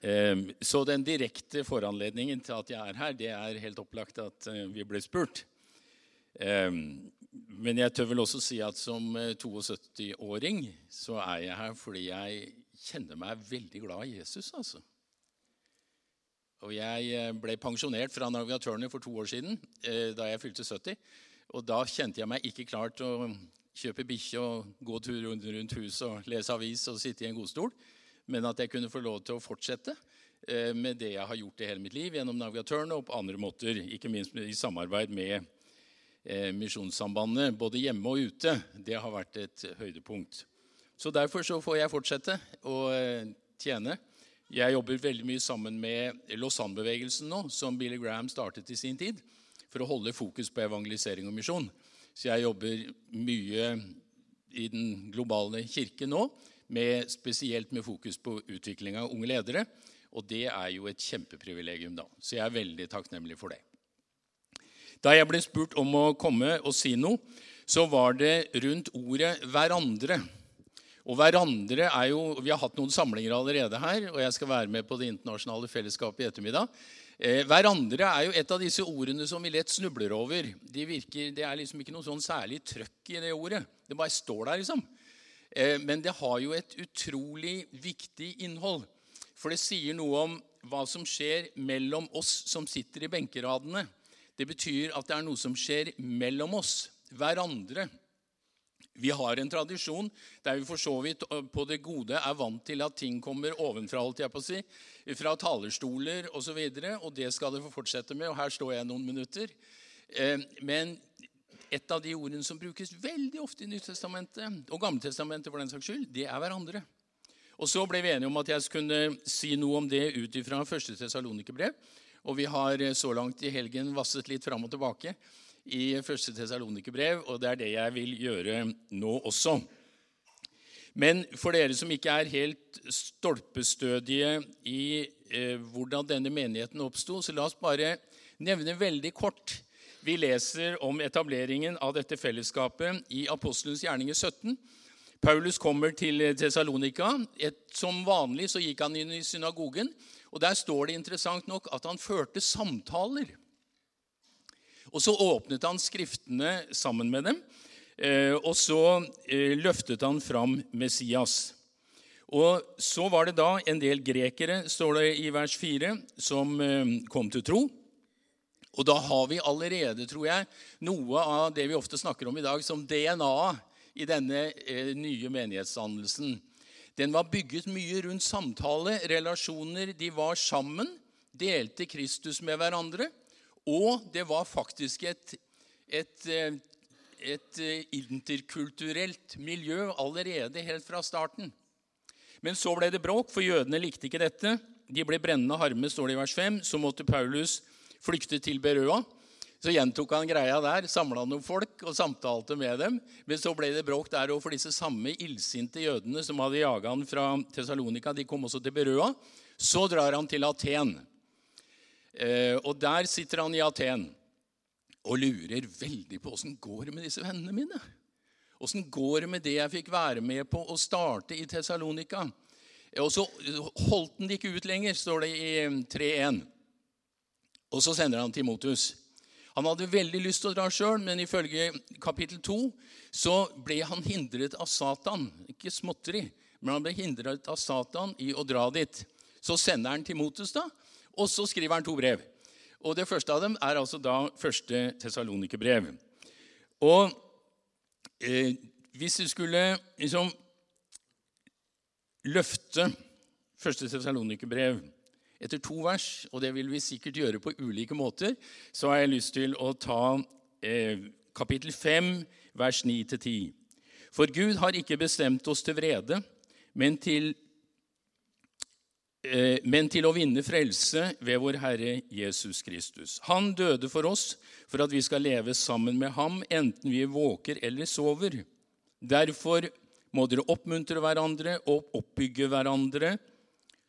Eh, så den direkte foranledningen til at jeg er her, det er helt opplagt at eh, vi ble spurt. Eh, men jeg tør vel også si at som 72-åring så er jeg her fordi jeg kjenner meg veldig glad i Jesus, altså. Og jeg ble pensjonert fra navigatørene for to år siden, da jeg fylte 70. Og da kjente jeg meg ikke klar til å kjøpe bikkje og gå tur rundt huset og lese avis og sitte i en godstol men at jeg kunne få lov til å fortsette eh, med det jeg har gjort i hele mitt liv, gjennom navigatøren og på andre måter, ikke minst i samarbeid med eh, Misjonssambandet, både hjemme og ute. Det har vært et høydepunkt. Så derfor så får jeg fortsette å eh, tjene. Jeg jobber veldig mye sammen med Lausanne-bevegelsen nå, som Billy Graham startet i sin tid, for å holde fokus på evangelisering og misjon. Så jeg jobber mye i den globale kirke nå med, spesielt med fokus på utvikling av unge ledere. Og det er jo et kjempeprivilegium, da. Så jeg er veldig takknemlig for det. Da jeg ble spurt om å komme og si noe, så var det rundt ordet 'hverandre'. Og hverandre er jo, Vi har hatt noen samlinger allerede her, og jeg skal være med på det internasjonale fellesskapet i ettermiddag. Eh, hverandre er jo et av disse ordene som vi lett snubler over. De virker, det er liksom ikke noe sånn særlig trøkk i det ordet. Det bare står der, liksom. Eh, men det har jo et utrolig viktig innhold. For det sier noe om hva som skjer mellom oss som sitter i benkeradene. Det betyr at det er noe som skjer mellom oss, hverandre. Vi har en tradisjon der vi for så vidt eh, på det gode er vant til at ting kommer ovenfra, holdt jeg på å si, fra talerstoler osv., og, så videre, og det skal det få fortsette med. Og her står jeg noen minutter. Eh, men et av de ordene som brukes veldig ofte i Nyttestamentet og Gammeltestamentet, for den saks skyld, det er hverandre. Og Så ble vi enige om at jeg skulle si noe om det ut ifra første Tesalonikerbrev. Og vi har eh, så langt i helgen vasset litt fram og tilbake i første Tesalonikerbrev, og det er det jeg vil gjøre nå også. Men for dere som ikke er helt stolpestødige i eh, hvordan denne menigheten oppsto, så la oss bare nevne veldig kort vi leser om etableringen av dette fellesskapet i Apostelens gjerninger 17. Paulus kommer til Tessalonika. Som vanlig så gikk han inn i synagogen. og Der står det interessant nok at han førte samtaler. Og Så åpnet han Skriftene sammen med dem, eh, og så eh, løftet han fram Messias. Og Så var det da en del grekere, står det i vers 4, som eh, kom til tro. Og da har vi allerede, tror jeg, noe av det vi ofte snakker om i dag som DNA i denne eh, nye menighetsdannelsen. Den var bygget mye rundt samtale, relasjoner. De var sammen, delte Kristus med hverandre. Og det var faktisk et, et, et, et eh, interkulturelt miljø allerede helt fra starten. Men så ble det bråk, for jødene likte ikke dette. De ble brennende harme, står det i vers 5. Så måtte Paulus flyktet til Berøa. Så gjentok han greia der, samla noen folk og samtalte med dem. Men så ble det bråk der òg, for disse samme illsinte jødene som hadde jaga han fra Tessalonika, de kom også til Berøa. Så drar han til Aten. Eh, og der sitter han i Aten og lurer veldig på åssen går det med disse vennene mine. Åssen går det med det jeg fikk være med på å starte i Tessalonika? Og så holdt han det ikke ut lenger, står det i 3.1. Og så sender han Timotus. Han hadde veldig lyst til å dra sjøl, men ifølge kapittel 2 så ble han hindret av Satan. Ikke småtteri, men han ble hindret av Satan i å dra dit. Så sender han Timotus, da, og så skriver han to brev. Og Det første av dem er altså da første Tesalonikerbrev. Og eh, hvis du skulle liksom løfte første Tessalonikerbrev etter to vers, og det vil vi sikkert gjøre på ulike måter, så har jeg lyst til å ta eh, kapittel 5, vers 9-10. For Gud har ikke bestemt oss til vrede, men til, eh, men til å vinne frelse ved vår Herre Jesus Kristus. Han døde for oss for at vi skal leve sammen med ham, enten vi våker eller sover. Derfor må dere oppmuntre hverandre og oppbygge hverandre,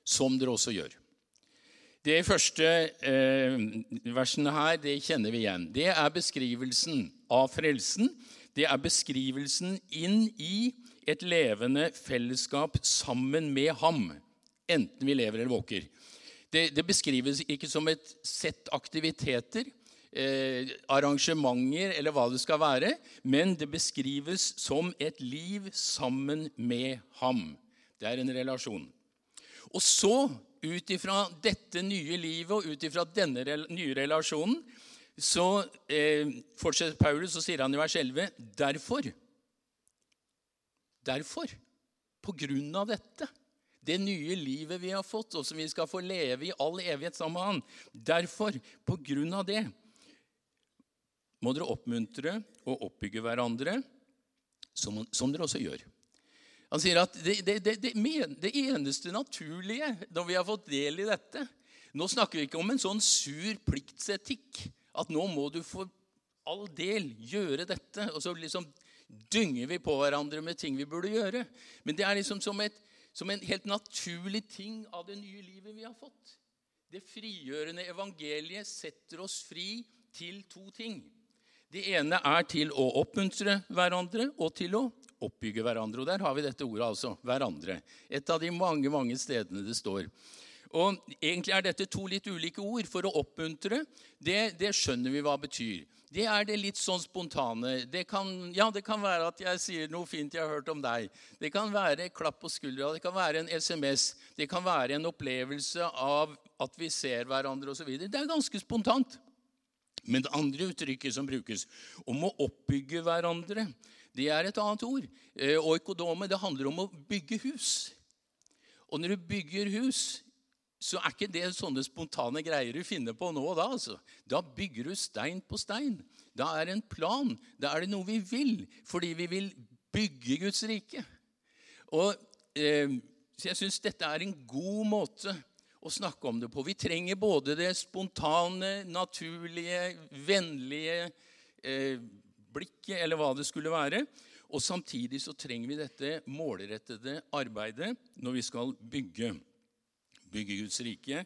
som dere også gjør. De første eh, versene her det kjenner vi igjen. Det er beskrivelsen av frelsen. Det er beskrivelsen inn i et levende fellesskap sammen med ham. enten vi lever eller våker. Det, det beskrives ikke som et sett aktiviteter, eh, arrangementer eller hva det skal være, men det beskrives som et liv sammen med ham. Det er en relasjon. Og så, ut ifra dette nye livet og ut ifra denne nye relasjonen, så eh, fortsetter Paulus og sier han i vers 11.: Derfor Derfor, på grunn av dette, det nye livet vi har fått, og som vi skal få leve i all evighet sammen med Han Derfor, på grunn av det, må dere oppmuntre og oppbygge hverandre, som, som dere også gjør. Han sier at det, det, det, det, eneste naturlige når vi har fått del i dette Nå snakker vi ikke om en sånn sur pliktsetikk. At nå må du for all del gjøre dette. Og så liksom dynger vi på hverandre med ting vi burde gjøre. Men det er liksom som, et, som en helt naturlig ting av det nye livet vi har fått. Det frigjørende evangeliet setter oss fri til to ting. Det ene er til å oppmuntre hverandre og til å oppbygge hverandre. Og der har vi dette ordet, altså. Hverandre. Et av de mange, mange stedene det står. Og Egentlig er dette to litt ulike ord. For å oppmuntre, det, det skjønner vi hva det betyr. Det er det litt sånn spontane. Det kan, ja, det kan være at jeg sier noe fint jeg har hørt om deg. Det kan være klapp på skuldra, det kan være en SMS, det kan være en opplevelse av at vi ser hverandre osv. Det er ganske spontant. Men det andre uttrykket som brukes, om å oppbygge hverandre, det er et annet ord. Eh, oikodome det handler om å bygge hus. Og når du bygger hus, så er ikke det sånne spontane greier du finner på nå og da. altså. Da bygger du stein på stein. Da er det en plan. Da er det noe vi vil, fordi vi vil bygge Guds rike. Og eh, Jeg syns dette er en god måte å snakke om det på. Vi trenger både det spontane, naturlige, vennlige, eh, blikket, eller hva det skulle være. Og samtidig så trenger vi dette målrettede arbeidet når vi skal bygge, bygge Guds rike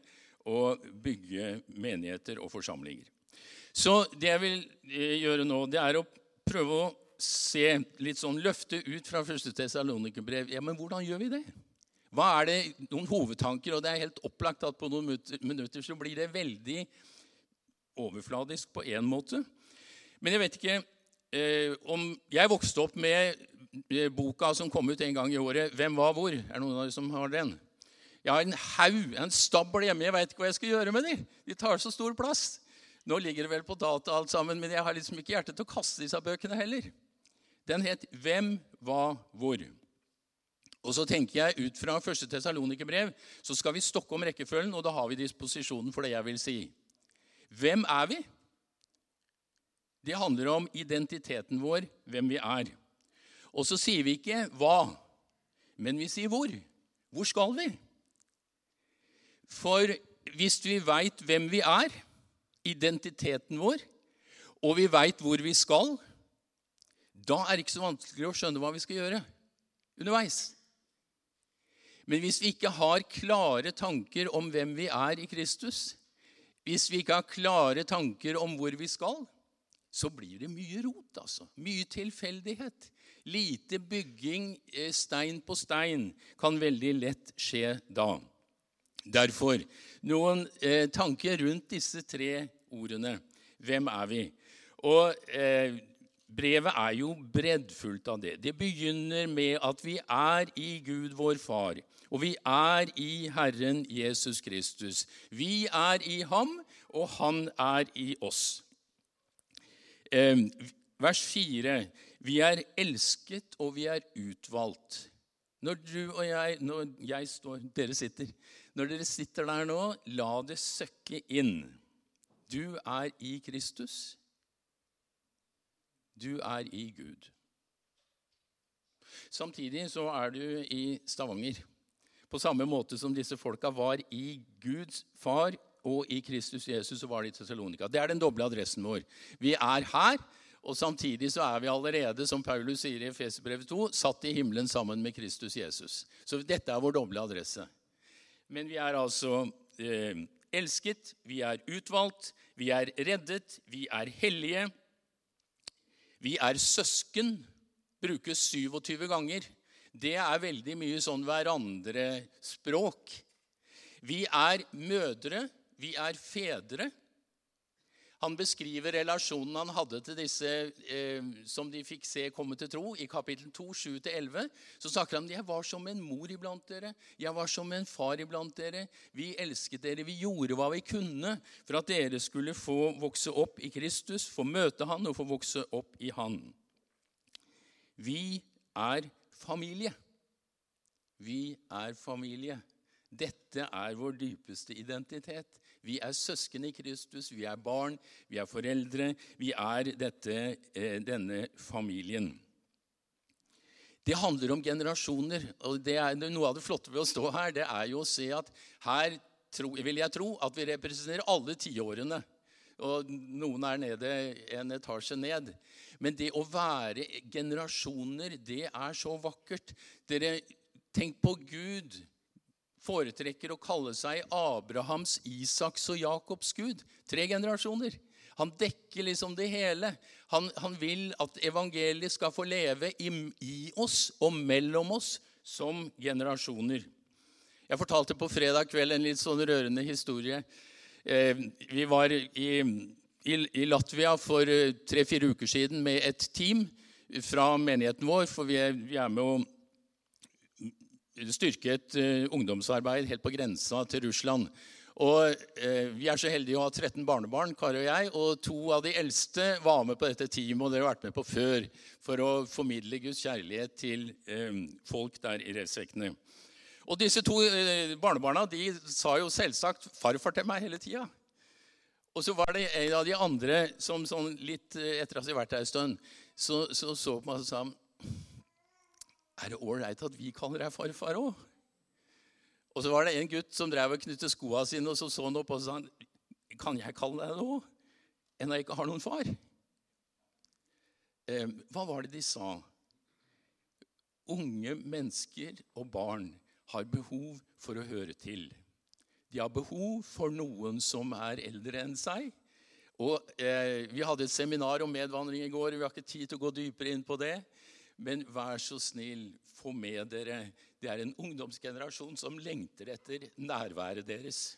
og bygge menigheter og forsamlinger. Så det jeg vil eh, gjøre nå, det er å prøve å se litt sånn løfte ut fra 1. Tessalonikerbrev. Ja, men hvordan gjør vi det? Hva er det, Noen hovedtanker, og det er helt opplagt at på noen minutter så blir det veldig overfladisk på én måte. Men jeg vet ikke eh, om Jeg vokste opp med eh, boka som kom ut en gang i året, 'Hvem var hvor?' Er det noen av dere som har den? Jeg har en haug, en stabel hjemme. Jeg veit ikke hva jeg skal gjøre med dem. De tar så stor plass. Nå ligger det vel på data alt sammen, men jeg har liksom ikke hjerte til å kaste disse bøkene heller. Den het 'Hvem var hvor?' Og så tenker jeg Ut fra 1. Tesalonikerbrev så skal vi stokke om rekkefølgen, og da har vi disposisjonen for det jeg vil si. Hvem er vi? Det handler om identiteten vår, hvem vi er. Og så sier vi ikke hva, men vi sier hvor. Hvor skal vi? For hvis vi veit hvem vi er, identiteten vår, og vi veit hvor vi skal, da er det ikke så vanskelig å skjønne hva vi skal gjøre underveis. Men hvis vi ikke har klare tanker om hvem vi er i Kristus, hvis vi ikke har klare tanker om hvor vi skal, så blir det mye rot, altså. Mye tilfeldighet. Lite bygging eh, stein på stein kan veldig lett skje da. Derfor noen eh, tanker rundt disse tre ordene. Hvem er vi? Og eh, brevet er jo breddfullt av det. Det begynner med at vi er i Gud vår Far, og vi er i Herren Jesus Kristus. Vi er i ham, og han er i oss. Eh, vers 4. Vi er elsket, og vi er utvalgt. Når du og jeg, når jeg står, dere sitter Når dere sitter der nå, la det søkke inn. Du er i Kristus. Du er i Gud. Samtidig så er du i Stavanger. På samme måte som disse folka var i Guds far og i Kristus Jesus, så var det i Tessalonika. Det er den doble adressen vår. Vi er her, og samtidig så er vi allerede, som Paulus sier i Efeserbrevet 2, satt i himmelen sammen med Kristus Jesus. Så dette er vår doble adresse. Men vi er altså eh, elsket, vi er utvalgt, vi er reddet, vi er hellige. Vi er søsken. Brukes 27 ganger. Det er veldig mye sånn hverandre-språk Vi er mødre, vi er fedre. Han beskriver relasjonen han hadde til disse eh, som de fikk se komme til tro. I kapittel 2, 7-11 så snakker han jeg var som en mor iblant dere. Jeg var som en far iblant dere. Vi elsket dere. Vi gjorde hva vi kunne for at dere skulle få vokse opp i Kristus, få møte Han og få vokse opp i Han. Vi er familie. Vi er familie. Dette er vår dypeste identitet. Vi er søsken i Kristus, vi er barn, vi er foreldre. Vi er dette, eh, denne familien. Det handler om generasjoner. og det er Noe av det flotte ved å stå her det er jo å se at her tro, vil jeg tro at vi representerer alle tiårene. Og noen er nede en etasje ned. Men det å være generasjoner, det er så vakkert. Dere, Tenk på Gud foretrekker å kalle seg Abrahams, Isaks og Jakobs Gud. Tre generasjoner. Han dekker liksom det hele. Han, han vil at evangeliet skal få leve i, i, oss og mellom oss som generasjoner. Jeg fortalte på fredag kveld en litt sånn rørende historie. Eh, vi var i, i, i Latvia for eh, tre-fire uker siden med et team fra menigheten vår, for vi er, vi er med å styrket uh, ungdomsarbeid helt på grensa til Russland. Og eh, Vi er så heldige å ha 13 barnebarn, Kari og jeg. Og to av de eldste var med på dette teamet, og dere har vært med på før, for å formidle Guds kjærlighet til eh, folk der i Relsvekkene. Og disse to barnebarna de sa jo selvsagt 'farfar' til meg hele tida. Og så var det en av de andre som sånn litt etter at de har vært der en stund, så så, så på meg og sa er det ålreit at vi kaller deg farfar òg? Og så var det en gutt som drev og knyttet skoa sine, og så så han opp og sa Kan jeg kalle deg det òg? Enn jeg ikke har noen far? Eh, hva var det de sa? Unge mennesker og barn har behov for å høre til. De har behov for noen som er eldre enn seg. Og eh, Vi hadde et seminar om medvandring i går. Vi har ikke tid til å gå dypere inn på det. Men vær så snill, få med dere Det er en ungdomsgenerasjon som lengter etter nærværet deres.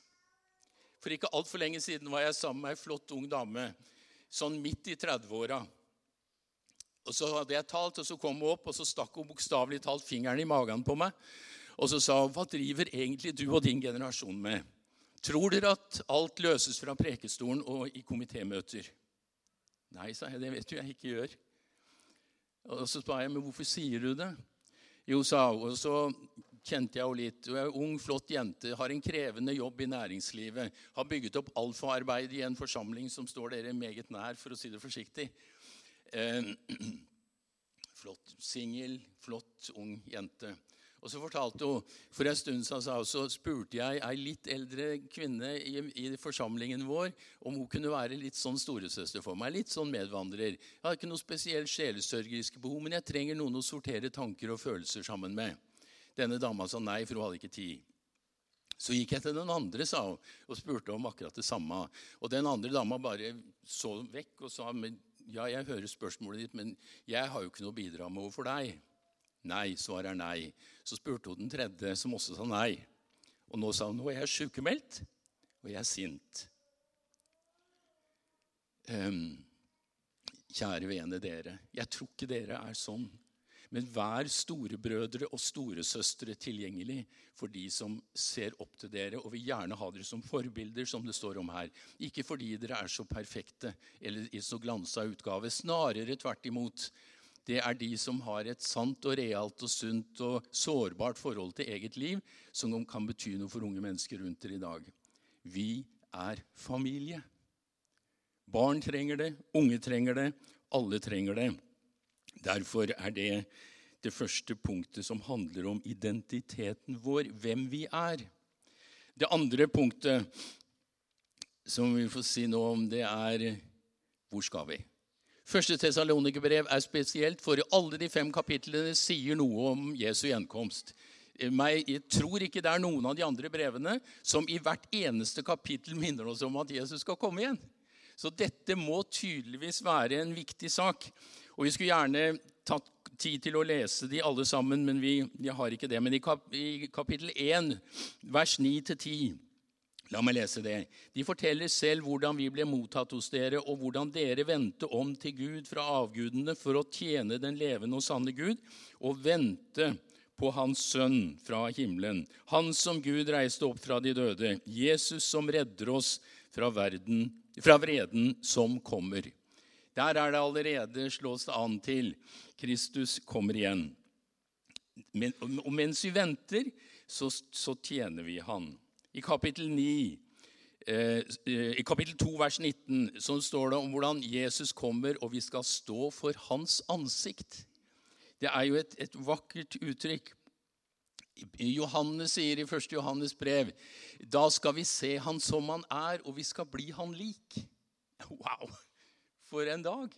For ikke altfor lenge siden var jeg sammen med ei flott ung dame, sånn midt i 30-åra. Og Så hadde jeg talt, og så kom hun opp, og så stakk hun bokstavelig talt fingeren i magen på meg. Og så sa hun, 'Hva driver egentlig du og din generasjon med?' 'Tror dere at alt løses fra prekestolen og i komitémøter?' Nei, sa jeg, det vet du jeg ikke gjør. Og så spør jeg men hvorfor sier du det. Jo, sa hun. Og så kjente jeg henne litt. Hun er en ung, flott jente, har en krevende jobb i næringslivet. Har bygget opp alfaarbeid i en forsamling som står dere meget nær, for å si det forsiktig. Eh, flott singel, flott ung jente. Og så fortalte hun For en stund siden så spurte jeg ei litt eldre kvinne i, i, forsamlingen vår om hun kunne være litt sånn storesøster for meg. Litt sånn medvandrer. Jeg har ikke noe spesielt sjelesørgeriske behov, men jeg trenger noen å sortere tanker og følelser sammen med. Denne dama sa nei, for hun hadde ikke tid. Så gikk jeg til den andre sa hun, og spurte om akkurat det samme. Og den andre dama bare så vekk og sa men, ja, jeg hører spørsmålet ditt, men jeg har jo ikke noe å bidra med overfor deg. Nei, svaret er nei. Så spurte hun den tredje, som også sa nei. Og nå sa hun nå er jeg sykemeldt, og jeg er sint. Um, kjære vene dere, jeg tror ikke dere er sånn. Men vær storebrødre og storesøstre tilgjengelig for de som ser opp til dere og vil gjerne ha dere som forbilder, som det står om her. Ikke fordi dere er så perfekte eller i så glansa utgave. Snarere tvert imot det er de som har et sant og realt og sunt og sårbart forhold til eget liv, som kan bety noe for unge mennesker rundt dere i dag. Vi er familie. Barn trenger det, unge trenger det, alle trenger det. Derfor er det det første punktet som handler om identiteten vår, hvem vi er. Det andre punktet som vi får si noe om, det er hvor skal vi? Første Tesalonikerbrev er spesielt, for alle de fem kapitlene sier noe om Jesu gjenkomst. Jeg tror ikke det er noen av de andre brevene som i hvert eneste kapittel minner oss om at Jesus skal komme igjen. Så dette må tydeligvis være en viktig sak. Og Vi skulle gjerne tatt tid til å lese de alle sammen, men vi, vi har ikke det. Men i kapittel 1, vers 9-10 La meg lese det. De forteller selv hvordan vi ble mottatt hos dere, og hvordan dere vendte om til Gud fra avgudene for å tjene den levende og sanne Gud, og vente på Hans Sønn fra himmelen, Han som Gud reiste opp fra de døde, Jesus som redder oss fra, verden, fra vreden som kommer. Der er det allerede slås det an til Kristus kommer igjen. Men, og mens vi venter, så, så tjener vi Han. I kapittel 9, eh, i kapittel 2, vers 19, så står det om hvordan Jesus kommer, og vi skal stå for hans ansikt. Det er jo et, et vakkert uttrykk. Johannes sier i 1. Johannes brev da skal vi se han som han er, og vi skal bli han lik. Wow! For en dag!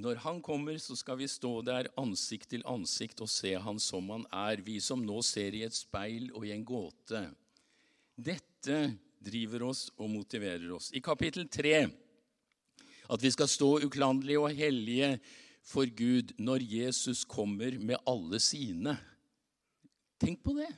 Når han kommer, så skal vi stå der ansikt til ansikt og se han som han er, vi som nå ser i et speil og i en gåte. Dette driver oss og motiverer oss. I kapittel 3 at vi skal stå uklanderlige og hellige for Gud når Jesus kommer med alle sine. Tenk på det.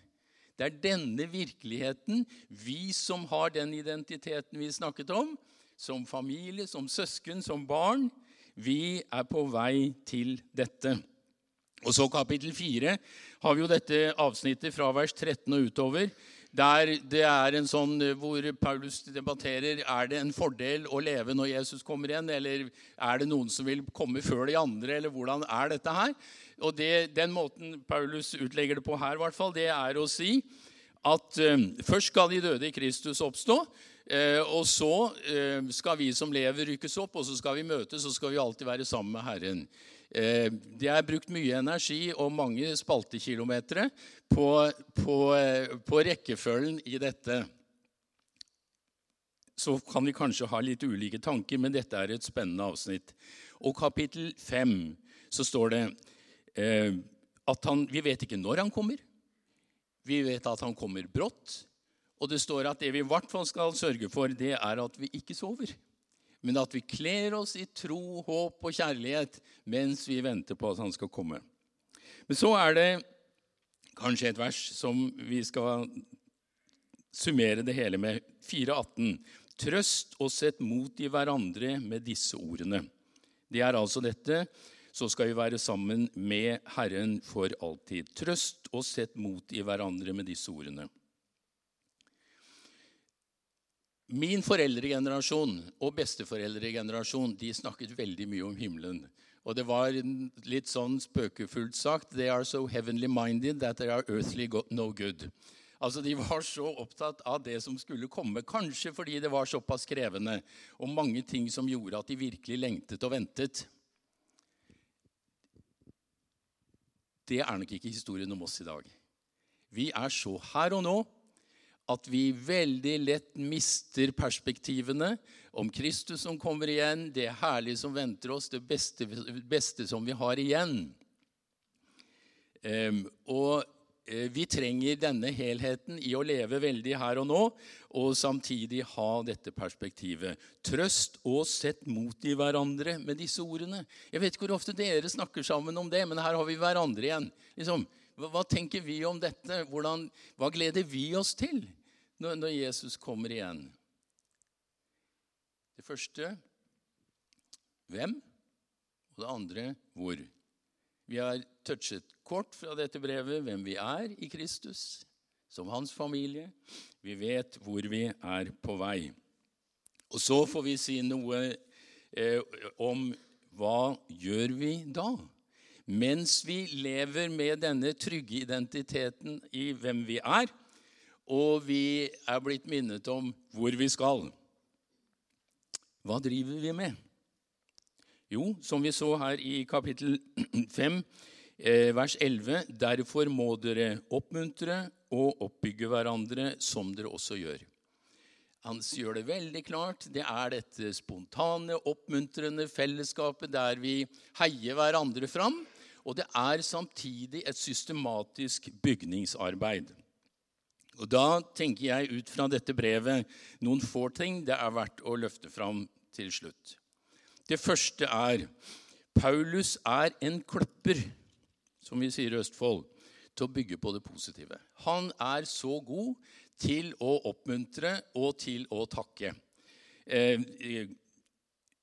Det er denne virkeligheten, vi som har den identiteten vi snakket om, som familie, som søsken, som barn, vi er på vei til dette. Og så kapittel 4 har vi jo dette avsnittet fra vers 13 og utover. Der det er en sånn hvor Paulus debatterer er det en fordel å leve når Jesus kommer igjen, eller er det noen som vil komme før de andre, eller hvordan er dette her? Og det, Den måten Paulus utlegger det på her, hvert fall, det er å si at um, først skal de døde i Kristus oppstå. Eh, og så eh, skal vi som lever, rykkes opp, og så skal vi møtes, og så skal vi alltid være sammen med Herren. Eh, det er brukt mye energi og mange spaltekilometere på, på, på rekkefølgen i dette. Så kan vi kanskje ha litt ulike tanker, men dette er et spennende avsnitt. Og kapittel 5 så står det at han, vi vet ikke når han kommer. Vi vet at han kommer brått. Og det står at det vi i hvert fall skal sørge for, det er at vi ikke sover. Men at vi kler oss i tro, håp og kjærlighet mens vi venter på at han skal komme. Men så er det kanskje et vers som vi skal summere det hele med. 4.18. Trøst og sett mot i hverandre med disse ordene. Det er altså dette. Så skal vi være sammen med Herren for alltid. Trøst og sett mot i hverandre med disse ordene. Min foreldregenerasjon og besteforeldregenerasjon de snakket veldig mye om himmelen. Og det var litt sånn spøkefullt sagt They are so heavenly minded that they are earthly no good. Altså, De var så opptatt av det som skulle komme, kanskje fordi det var såpass krevende, og mange ting som gjorde at de virkelig lengtet og ventet. Det er nok ikke historien om oss i dag. Vi er så her og nå at vi veldig lett mister perspektivene om Kristus som kommer igjen, det herlige som venter oss, det beste, beste som vi har igjen. Um, og uh, vi trenger denne helheten i å leve veldig her og nå, og samtidig ha dette perspektivet. Trøst og sett mot i hverandre med disse ordene. Jeg vet ikke hvor ofte dere snakker sammen om det, men her har vi hverandre igjen. Liksom, hva tenker vi om dette? Hvordan, hva gleder vi oss til når, når Jesus kommer igjen? Det første hvem? Og det andre hvor. Vi har touchet kort fra dette brevet hvem vi er i Kristus, som hans familie. Vi vet hvor vi er på vei. Og så får vi si noe eh, om hva gjør vi da? Mens vi lever med denne trygge identiteten i hvem vi er, og vi er blitt minnet om hvor vi skal. Hva driver vi med? Jo, som vi så her i kapittel 5, eh, vers 11.: Derfor må dere oppmuntre og oppbygge hverandre, som dere også gjør. Han gjør det veldig klart. Det er dette spontane, oppmuntrende fellesskapet der vi heier hverandre fram og det er samtidig et systematisk bygningsarbeid. Og Da tenker jeg ut fra dette brevet noen få ting det er verdt å løfte fram til slutt. Det første er Paulus er en kløpper, som vi sier i Østfold, til å bygge på det positive. Han er så god til å oppmuntre og til å takke. Eh,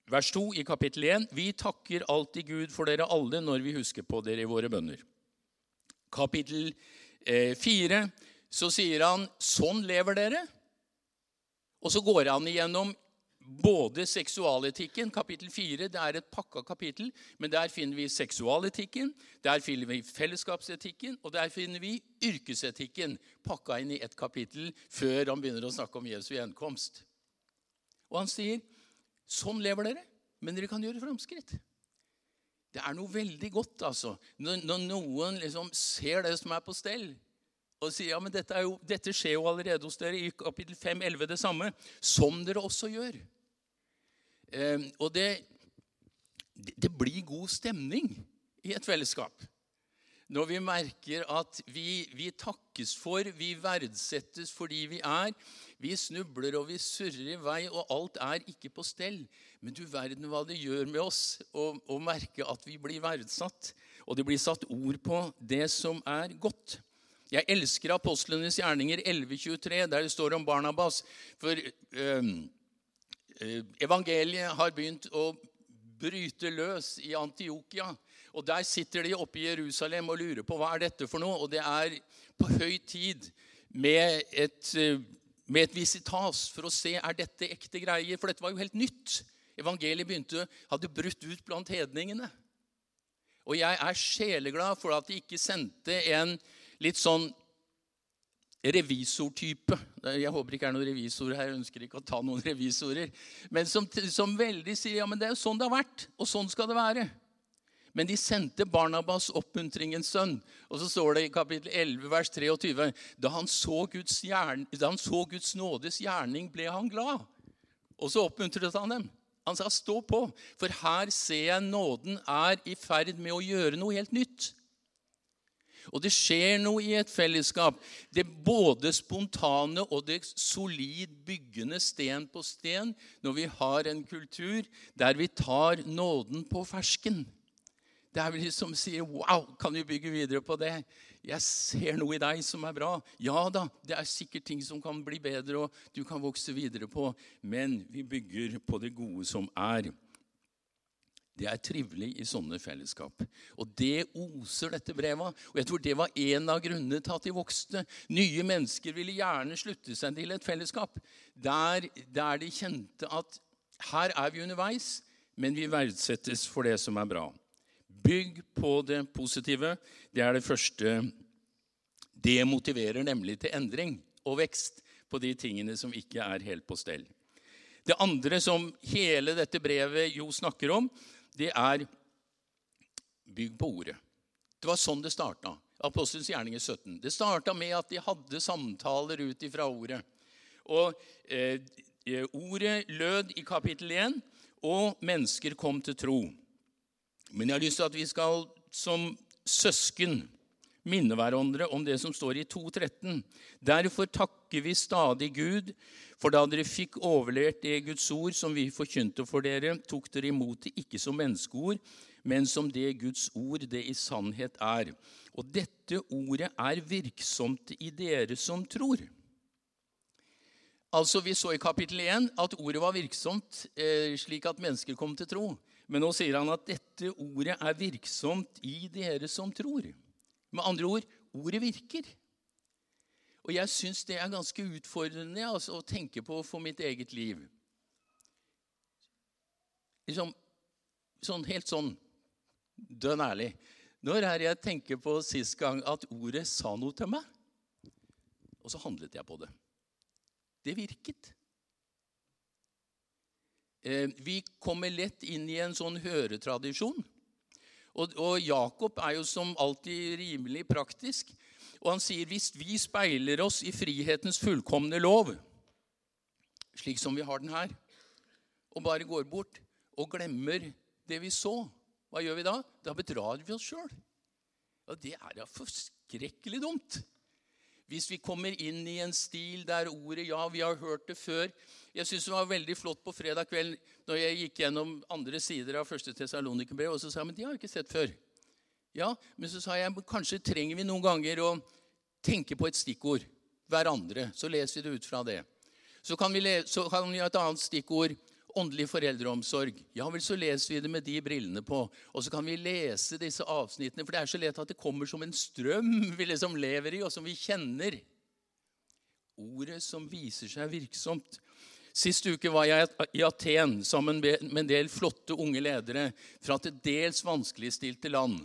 vers 2 i kapittel 1.: Vi takker alltid Gud for dere alle når vi husker på dere i våre bønner. Kapittel 4 eh, så sier han sånn lever dere. Og så går han igjennom både seksualetikken Kapittel 4 det er et pakka kapittel, men der finner vi seksualetikken, der finner vi fellesskapsetikken, og der finner vi yrkesetikken pakka inn i ett kapittel før han begynner å snakke om Jesu gjenkomst. Og han sier, 'Sånn lever dere, men dere kan gjøre framskritt'. Det er noe veldig godt altså, når, når noen liksom ser det som er på stell, og sier ja, men dette, jo, dette, skjer jo allerede hos dere i kapittel 5, 11 det samme, som dere også gjør. Eh, og det, det blir god stemning i et fellesskap. Når vi merker at vi, vi, takkes for, vi verdsettes fordi vi er. Vi snubler og vi surrer i vei, og alt er ikke på stell. Men du verden hva det gjør med oss å merke at vi blir verdsatt. Og det blir satt ord på det som er godt. Jeg elsker apostlenes gjerninger 1123, der det står om Barnabas. For eh, evangeliet har begynt å bryte løs i Antiokia. Og Der sitter de oppe i Jerusalem og lurer på hva er dette for noe. Og det er på høy tid med et, med et visitas for å se er dette ekte greier. For dette var jo helt nytt. Evangeliet begynte, hadde brutt ut blant hedningene. Og jeg er sjeleglad for at de ikke sendte en litt sånn revisortype. Jeg håper ikke er noen revisorer her. Jeg ønsker ikke å ta noen revisorer. Men som, som veldig sier ja, men det er jo sånn det har vært, og sånn skal det være. Men de sendte Barnabas oppmuntringens sønn. Og så står det i kapittel 11, vers 23.: Da han så Guds, gjern, da han så Guds nådes gjerning, ble han glad. Og så oppmuntret han dem. Han sa, 'Stå på, for her ser jeg nåden er i ferd med å gjøre noe helt nytt.' Og det skjer noe i et fellesskap. Det både spontane og det solid byggende sten på sten når vi har en kultur der vi tar nåden på fersken. Der de som sier 'Wow, kan vi bygge videre på det?' 'Jeg ser noe i deg som er bra.' Ja da, det er sikkert ting som kan bli bedre, og du kan vokse videre på, men vi bygger på det gode som er. Det er trivelig i sånne fellesskap. Og det oser dette brevet. Og jeg tror det var en av grunnene til at de vokste. Nye mennesker ville gjerne slutte seg til et fellesskap der, der de kjente at her er vi underveis, men vi verdsettes for det som er bra. Bygg på det positive. Det er det første. Det motiverer nemlig til endring og vekst på de tingene som ikke er helt på stell. Det andre som hele dette brevet jo snakker om, det er bygg på ordet. Det var sånn det starta. Apostelens gjerninger 17. Det starta med at de hadde samtaler ut ifra ordet. Og eh, Ordet lød i kapittel 1, og mennesker kom til tro. Men jeg har lyst til at vi skal som søsken minne hverandre om det som står i 2.13. Derfor takker vi stadig Gud for da dere fikk overlevert det Guds ord som vi forkynte for dere, tok dere imot det ikke som menneskeord, men som det Guds ord det i sannhet er. Og dette ordet er virksomt i dere som tror. Altså, Vi så i kapittel 1 at ordet var virksomt eh, slik at mennesker kom til tro. Men nå sier han at dette ordet er virksomt i dere som tror. Med andre ord ordet virker. Og jeg syns det er ganske utfordrende altså, å tenke på for mitt eget liv. Liksom, sånn, helt sånn dønn ærlig. Når er jeg tenker på sist gang at ordet sa noe til meg? Og så handlet jeg på det. Det virket. Eh, vi kommer lett inn i en sånn høretradisjon. Og, og Jakob er jo som alltid rimelig praktisk. Og han sier hvis vi speiler oss i frihetens fullkomne lov, slik som vi har den her, og bare går bort og glemmer det vi så, hva gjør vi da? Da bedrar vi oss sjøl. Ja, det er da forskrekkelig dumt. Hvis vi kommer inn i en stil der ordet Ja, vi har hørt det før. Jeg syns det var veldig flott på fredag kveld når jeg gikk gjennom andre sider av 1. Tessalonikerbrev, og så sa jeg men de har jeg ikke sett før. Ja, men så sa jeg kanskje trenger vi noen ganger å tenke på et stikkord hverandre. Så leser vi det ut fra det. Så kan vi, så kan vi ha et annet stikkord åndelig foreldreomsorg. Ja vel, så leser vi det med de brillene på. Og så kan vi lese disse avsnittene, for det er så lett at det kommer som en strøm vi liksom lever i, og som vi kjenner. Ordet som viser seg virksomt. Sist uke var jeg i Aten sammen med en del flotte unge ledere fra til dels vanskeligstilte land.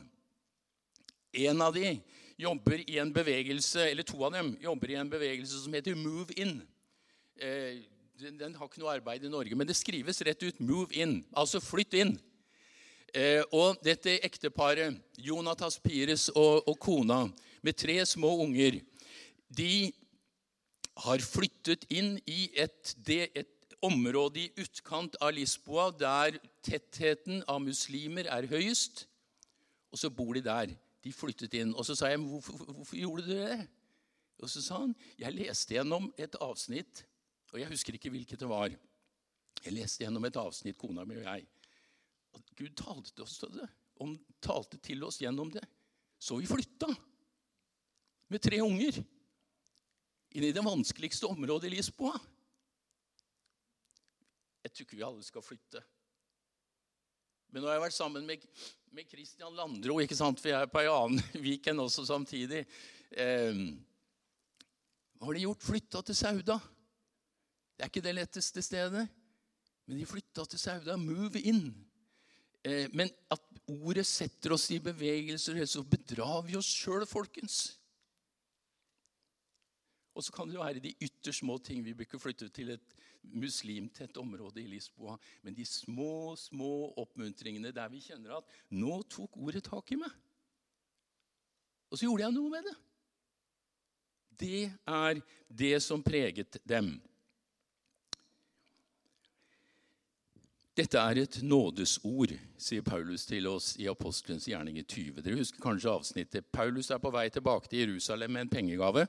En av de jobber i en bevegelse, eller to av dem jobber i en bevegelse som heter Move In. Eh, den, har ikke noe arbeid i Norge, men det skrives rett ut 'move in', altså flytt inn. Eh, og dette ekteparet, Jonatas Pires og, og, kona, med tre små unger, de har flyttet inn i et, det, et område i utkant av Lisboa der tettheten av muslimer er høyest. Og så bor de der. De flyttet inn. Og så sa jeg, hvorfor, hvorfor gjorde du det? Og så sa han, jeg leste gjennom et avsnitt og jeg husker ikke hvilket det var. Jeg leste gjennom et avsnitt, kona mi og jeg. Og Gud talte til oss, det, om, talte til oss gjennom det. Så vi flytta med tre unger inn i det vanskeligste området i Lisboa. Jeg tror ikke vi alle skal flytte. Men nå har jeg vært sammen med, med Christian Landro, ikke sant? for jeg er på ei annen Viken også samtidig. Eh, hva har de gjort? Flytta til Sauda. Det er ikke det letteste stedet. Men de flytta til Sauda. Move in. Eh, men at ordet setter oss i bevegelser, så bedrar vi oss sjøl, folkens. Og så kan det være de ytterst små ting. Vi bør ikke flytte til et muslimtett område i Lisboa. Men de små, små oppmuntringene der vi kjenner at nå tok ordet tak i meg. Og så gjorde jeg noe med det. Det er det som preget dem. Dette er et nådesord, sier Paulus til oss i Apostelens gjerning i 20. Dere husker kanskje avsnittet. Paulus er på vei tilbake til Jerusalem med en pengegave.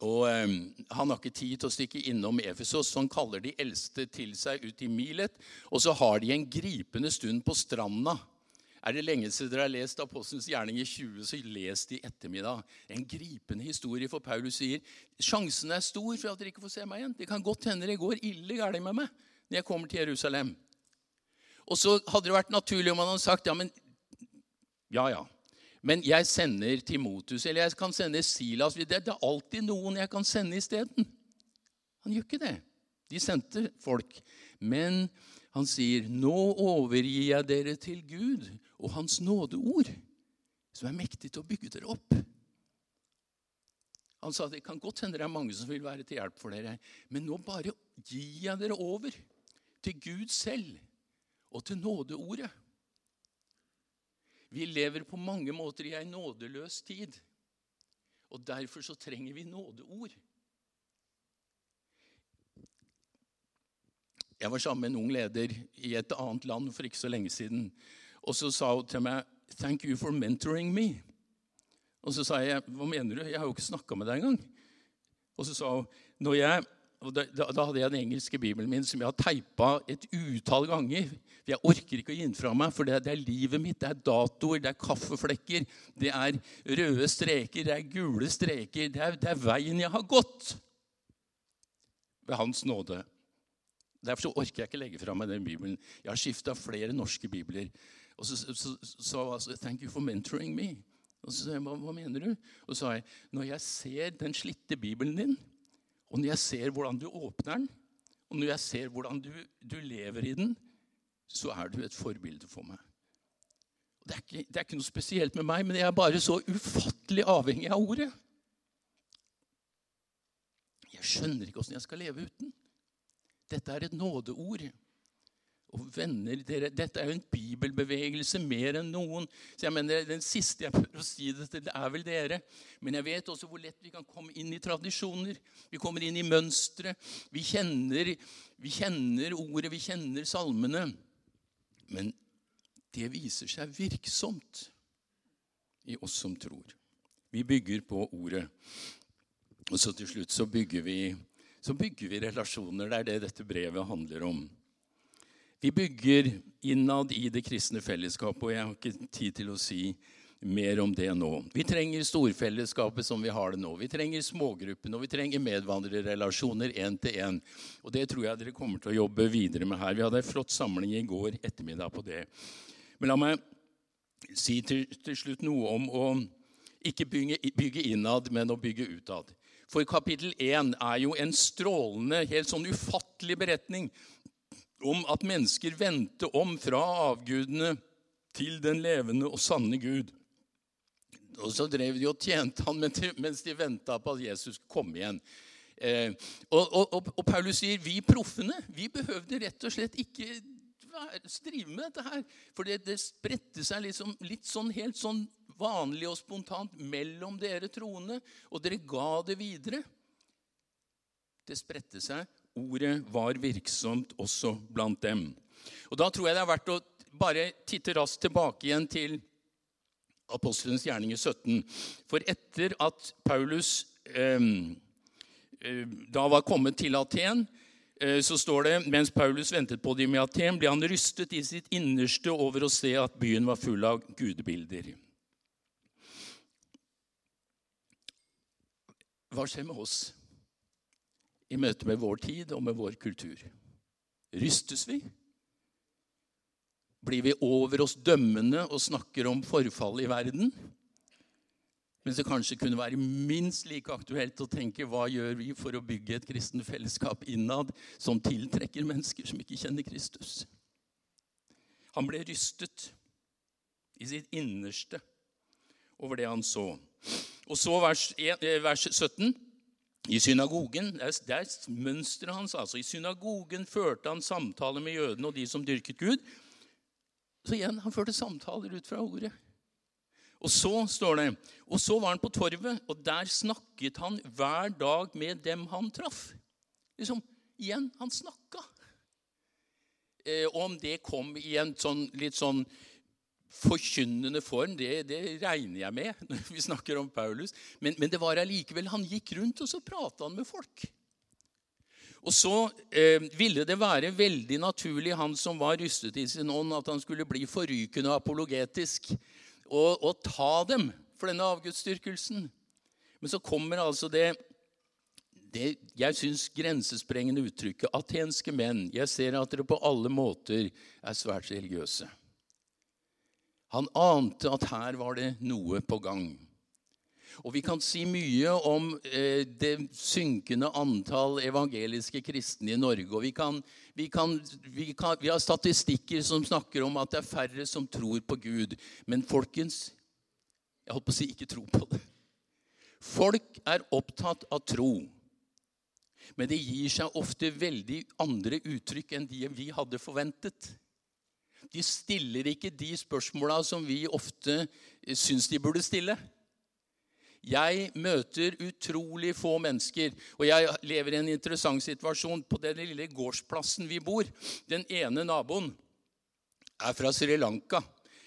Og eh, Han har ikke tid til å stikke innom Efesos, så han kaller de eldste til seg ut i Milet. Og så har de en gripende stund på stranda. Er det lenge siden dere har lest Apostelens gjerning i 20, så les det i ettermiddag. En gripende historie, for Paulus sier sjansen er stor for at dere ikke får se meg igjen. Det kan godt hende det går ille galt med meg når jeg kommer til Jerusalem. Og så hadde det vært naturlig om han hadde sagt ja, men ja, ja. Men jeg sender Timotus, eller jeg kan sende Silas. Det er alltid noen jeg kan sende isteden. Han gjør ikke det. De sendte folk. Men han sier, 'Nå overgir jeg dere til Gud og Hans nådeord', som er mektig til å bygge dere opp. Han sa det kan godt hende det er mange som vil være til hjelp for dere, men nå bare gir jeg dere over til Gud selv og til nådeordet. Vi lever på mange måter i ei nådeløs tid. Og derfor så trenger vi nådeord. Jeg var sammen med en ung leder i et annet land for ikke så lenge siden. Og så sa hun til meg 'Thank you for mentoring me'. Og så sa jeg 'Hva mener du? Jeg har jo ikke snakka med deg engang'. Og så sa hun 'Når jeg og da, da, hadde jeg den engelske bibelen min som jeg har teipa et utall ganger. Jeg orker ikke å gi den fra meg, for det, det, er livet mitt. Det er datoer, det er kaffeflekker, det er røde streker, det er gule streker. Det er, det er veien jeg har gått ved Hans nåde. Derfor orker jeg ikke legge fra meg den bibelen. Jeg har skifta flere norske bibler. Og så sa hun 'Thank you for mentoring me'. Og så sa jeg, hva, hva mener du? Og så sa jeg, 'Når jeg ser den slitte bibelen din' Og når jeg ser hvordan du åpner den, og når jeg ser hvordan du, du lever i den, så er du et forbilde for meg. Det er, ikke, det er, ikke, noe spesielt med meg, men jeg er bare så ufattelig avhengig av ordet. Jeg skjønner ikke åssen jeg skal leve uten. Dette er et nådeord. Og venner, dere, Dette er jo en bibelbevegelse mer enn noen. Så jeg mener, Den siste jeg prøver å si det til, det er vel dere. Men jeg vet også hvor lett vi kan komme inn i tradisjoner. Vi kommer inn i mønstre. Vi kjenner, vi kjenner ordet, vi kjenner salmene. Men det viser seg virksomt i oss som tror. Vi bygger på ordet. Og så til slutt så bygger vi, så bygger vi relasjoner. Det er det dette brevet handler om. Vi bygger innad i det kristne fellesskapet, og jeg har ikke tid til å si mer om det nå. Vi trenger storfellesskapet som vi har det nå. Vi trenger smågruppene, og vi trenger medvandrerrelasjoner én til én. Og det tror jeg dere kommer til å jobbe videre med her. Vi hadde en flott samling i går ettermiddag på det. Men la meg si til, til slutt noe om å ikke bygge, bygge innad, men å bygge utad. For kapittel 1 er jo en strålende, helt sånn ufattelig beretning om at mennesker vendte om fra avgudene til den levende og sanne Gud. Og så drev de og tjente han mens de venta på at Jesus kom igjen. Eh, og, og, og, Paulus sier vi proffene vi behøvde rett og slett ikke drive med dette her. For det, det spredte seg liksom, litt sånn helt sånn vanlig og spontant mellom dere troende, og dere ga det videre. Det spredte seg, ordet var virksomt også blant dem. Og Da tror jeg det er verdt å bare titte raskt tilbake igjen til Apostelens gjerninger 17. For etter at Paulus eh, da var kommet til Aten, eh, så står det mens Paulus ventet på dem i Aten, ble han rystet i sitt innerste over å se at byen var full av gudebilder. Hva skjer med oss? I møte med vår tid og med vår kultur? Rystes vi? Blir vi over oss dømmende og snakker om forfall i verden? Mens det kanskje kunne være minst like aktuelt å tenke hva gjør vi for å bygge et kristen fellesskap innad som tiltrekker mennesker som ikke kjenner Kristus? Han ble rystet i sitt innerste over det han så. Og så vers 17. I synagogen, Det er mønsteret hans. altså. I synagogen førte han samtaler med jødene og de som dyrket Gud. Så igjen, han førte samtaler ut fra ordet. Og så står det, og så var han på torvet, og der snakket han hver dag med dem han traff. Liksom, Igjen, han snakka. Eh, om det kom i en sånn, litt sånn forkynnende form, det, det, regner jeg med når vi snakker om Paulus. Men, men det var allikevel Han gikk rundt, og så prata han med folk. Og så eh, ville det være veldig naturlig, han som var rystet i sin ånd, at han skulle bli forrykende apologetisk og, og ta dem for denne avgudsdyrkelsen. Men så kommer altså det, det jeg syns grensesprengende uttrykket 'atenske menn'. Jeg ser at dere på alle måter er svært religiøse. Han ante at her var det noe på gang. Og Vi kan si mye om eh, det synkende antall evangeliske kristne i Norge. og vi, kan, vi, kan, vi, kan, vi, har statistikker som snakker om at det er færre som tror på Gud. Men folkens Jeg holdt på å si ikke tro på det. Folk er opptatt av tro. Men det gir seg ofte veldig andre uttrykk enn de vi hadde forventet. De stiller ikke de spørsmåla som vi ofte eh, syns de burde stille. Jeg møter utrolig få mennesker, og jeg lever i en interessant situasjon. På den lille gårdsplassen vi bor, den ene naboen er fra Sri Lanka.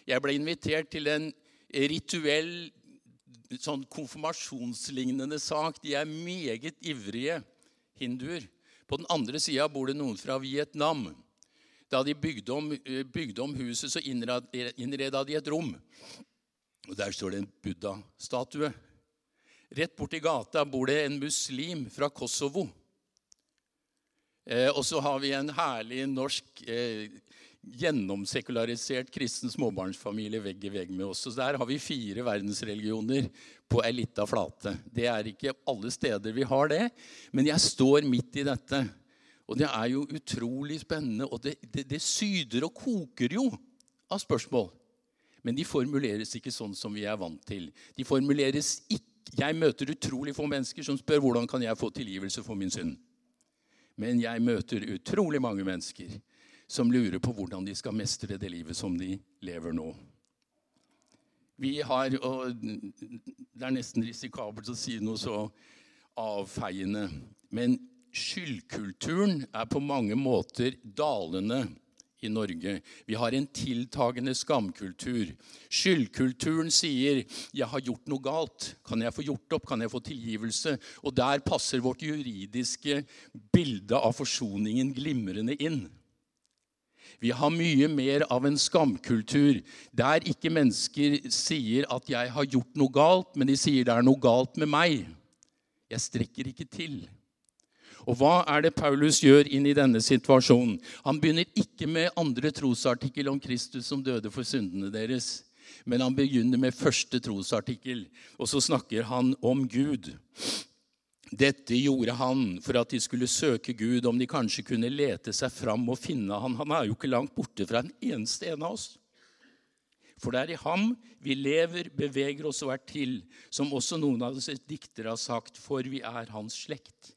Jeg ble invitert til en rituell sånn konfirmasjonslignende sak. De er meget ivrige hinduer. På den andre sida bor det noen fra Vietnam. Da de bygde om, eh, bygde om huset, så innreda de et rom. Og Der står det en buddha-statue. Rett borti gata bor det en muslim fra Kosovo. Eh, og så har vi en herlig norsk eh, gjennomsekularisert kristen småbarnsfamilie vegg i vegg med oss. Så der har vi fire verdensreligioner på ei lita flate. Det er ikke alle steder vi har det, men jeg står midt i dette. Og det er jo utrolig spennende, og det, det, det syder og koker jo av spørsmål. Men de formuleres ikke sånn som vi er vant til. De formuleres ikke Jeg møter utrolig få mennesker som spør hvordan kan jeg få tilgivelse for min synd. Men jeg møter utrolig mange mennesker som lurer på hvordan de skal mestre det livet som de lever nå. Vi har, og Det er nesten risikabelt å si noe så avfeiende. Men skyldkulturen er på mange måter dalende i Norge. Vi har en tiltagende skamkultur. Skyldkulturen sier 'jeg har gjort noe galt'. Kan jeg få gjort opp? Kan jeg få tilgivelse? Og der passer vårt juridiske bilde av forsoningen glimrende inn. Vi har mye mer av en skamkultur der ikke mennesker sier at 'jeg har gjort noe galt', men de sier 'det er noe galt med meg'. Jeg strekker ikke til. Og hva er det Paulus gjør inn i denne situasjonen? Han begynner ikke med andre trosartikkel om Kristus som døde for syndene deres. Men han begynner med første trosartikkel, og så snakker han om Gud. Dette gjorde han for at de skulle søke Gud, om de kanskje kunne lete seg fram og finne han. Han er jo ikke langt borte fra en eneste en av oss. For det er i ham vi lever, beveger oss og er til, som også noen av disse diktere har sagt, for vi er hans slekt.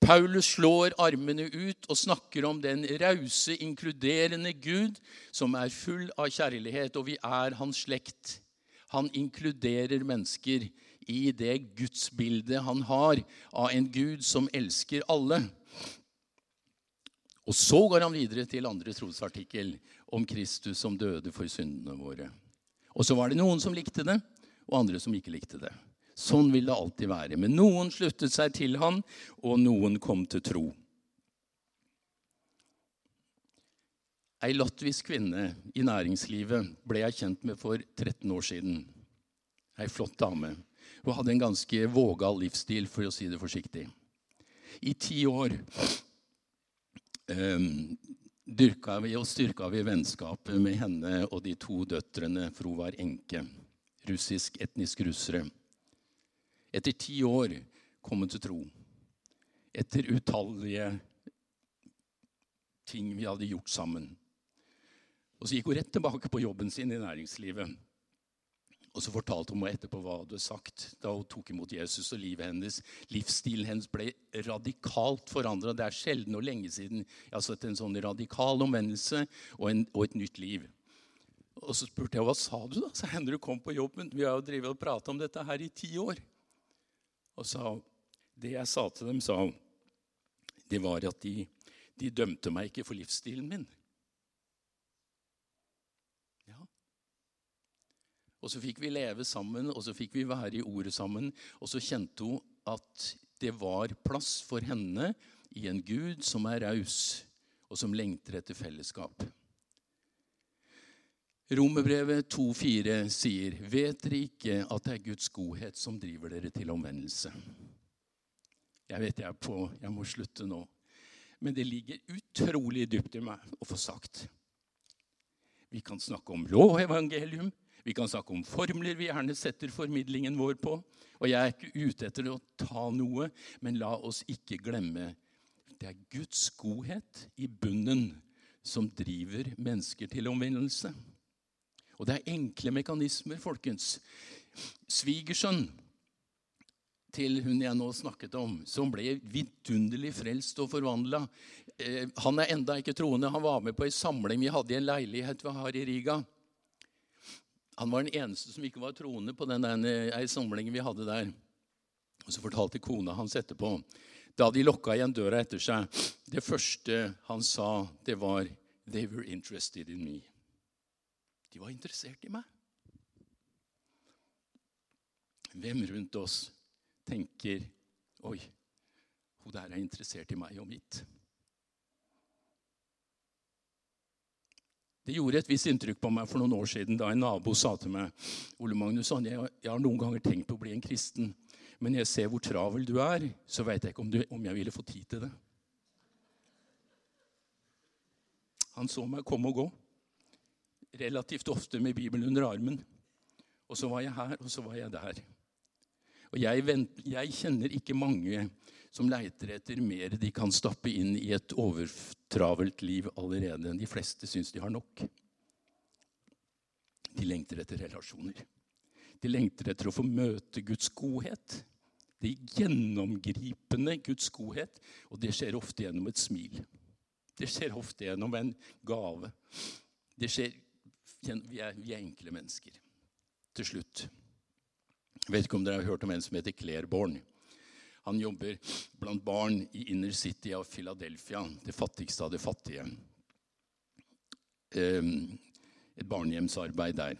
Paulus slår armene ut og snakker om den rause, inkluderende Gud som er full av kjærlighet, og vi er hans slekt. Han inkluderer mennesker i det gudsbildet han har av en Gud som elsker alle. Og så går han videre til andre trosartikkel om Kristus som døde for syndene våre. Og så var det noen som likte det, og andre som ikke likte det. Sånn vil det alltid være. Men noen sluttet seg til han, og noen kom til tro. Ei latvisk kvinne i næringslivet ble jeg kjent med for 13 år siden. Ei flott dame. Hun hadde en ganske vågal livsstil, for å si det forsiktig. I ti år um, dyrka vi og styrka vi vennskapet med henne og de to døtrene, for hun var enke. Russisk etnisk russere etter ti år kommet til tro. Etter utallige ting vi hadde gjort sammen. Og Så gikk hun rett tilbake på jobben sin i næringslivet. Og Så fortalte hun meg etterpå hva hun hadde sagt da hun tok imot Jesus. og livet hennes, Livsstilen hennes ble radikalt forandra. Det er sjelden og lenge siden jeg har sett en sånn radikal omvendelse og, en, og et nytt liv. Og Så spurte jeg hva sa du da? Så hender du kom på jobben. Vi har jo drevet og prata om dette her i ti år og sa Det jeg sa til dem, sa det var at de, de dømte meg ikke for livsstilen min. Ja. Og så fikk vi leve sammen, og så fikk vi være i ordet sammen. Og så kjente hun at det var plass for henne i en Gud som er raus, og som lengter etter fellesskap. Romerbrevet 2,4 sier, 'Vet dere ikke at det er Guds godhet som driver dere til omvendelse?' Jeg vet jeg er på, jeg må slutte nå. Men det ligger utrolig dypt i meg å få sagt. Vi kan snakke om lov og evangelium. Vi kan snakke om formler vi gjerne setter formidlingen vår på. Og jeg er ikke ute etter å ta noe, men la oss ikke glemme det er Guds godhet i bunnen som driver mennesker til omvendelse. Og det er enkle mekanismer, folkens. Svigersønn til hun jeg nå snakket om, som ble vidunderlig frelst og forvandla. Eh, han er enda ikke troende. Han var med på ei samling vi hadde i en leilighet vi har i Riga. Han var den eneste som ikke var troende på den ei samlingen vi hadde der. Og Så fortalte kona hans etterpå, da de lokka igjen døra etter seg Det første han sa, det var 'They were interested in me'. De var interessert i meg. Hvem rundt oss tenker Oi, hun der er interessert i meg og mitt. Det gjorde et visst inntrykk på meg for noen år siden da en nabo sa til meg Ole Magnus, jeg, har noen ganger tenkt på å bli en kristen, men jeg ser hvor travel du er, så veit jeg ikke om, du, om jeg ville få tid til det. Han så meg komme og gå relativt ofte med Bibelen under armen. Og så var jeg her, og så var jeg der. Og jeg, vent, jeg kjenner ikke mange som leiter etter mer de kan stappe inn i et overtravelt liv allerede. De fleste syns de har nok. De lengter etter relasjoner. De lengter etter å få møte Guds godhet. Det gjennomgripende Guds godhet. Og det skjer ofte gjennom et smil. Det skjer ofte gjennom en gave. Det skjer vi er, vi er enkle mennesker. Til slutt. Jeg vet ikke om dere har hørt om en som heter Clairborn. Han jobber blant barn i inner city av Philadelphia, det fattigste av det fattige. et barnehjemsarbeid der.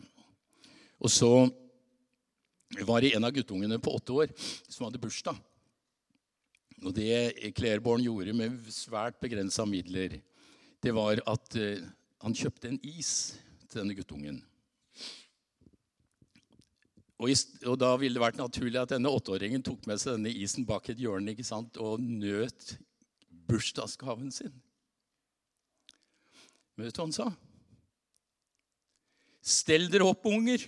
Og så var det en av guttungene på åtte år som hadde bursdag. Og det Clairborn gjorde med svært begrensa midler, det var at uh, han kjøpte en is til denne guttungen. Og, og, da ville det vært naturlig at denne åtteåringen tok med seg denne isen bak et hjørne ikke sant, og nøt bursdagsgaven sin. Men vet du hva han sa? Stell dere opp, unger!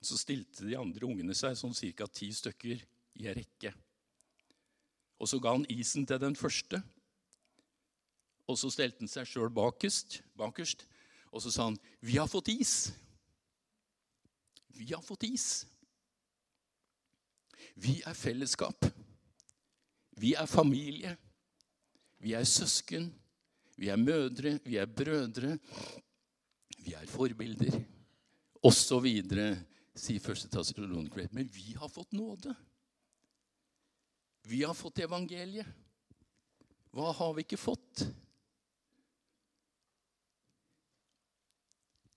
Så stilte de andre ungene seg, sånn ca. ti stykker, i en rekke. Og så ga han isen til den første. Og så stelte han seg sjøl bakerst, bakerst, og så sa han, 'Vi har fått is.' Vi har fått is. Vi er fellesskap. Vi er familie. Vi er søsken. Vi er mødre. Vi er brødre. Vi er forbilder. Og så videre sier første Tessalonikerbrev. Men vi har fått nåde. Vi har fått evangeliet. Hva har vi ikke fått?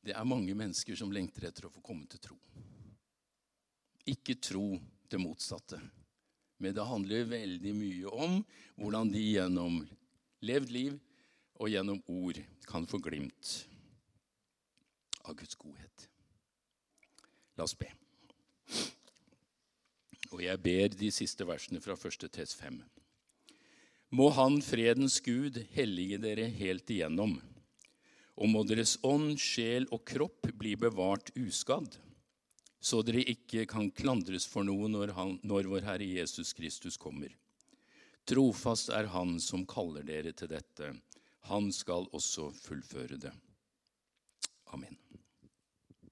Det er mange mennesker som lengter etter å få komme til tro. Ikke tro det motsatte. Men det handler veldig mye om hvordan de gjennom levd liv og gjennom ord kan få glimt av Guds godhet. La oss be. Og jeg ber de siste versene fra 1. tes 5. Må Han, fredens Gud, hellige dere helt igjennom, og må deres ånd, sjel og kropp bli bevart uskadd, så dere ikke kan klandres for noe når, han, når vår Herre Jesus Kristus kommer. Trofast er Han som kaller dere til dette. Han skal også fullføre det. Amen.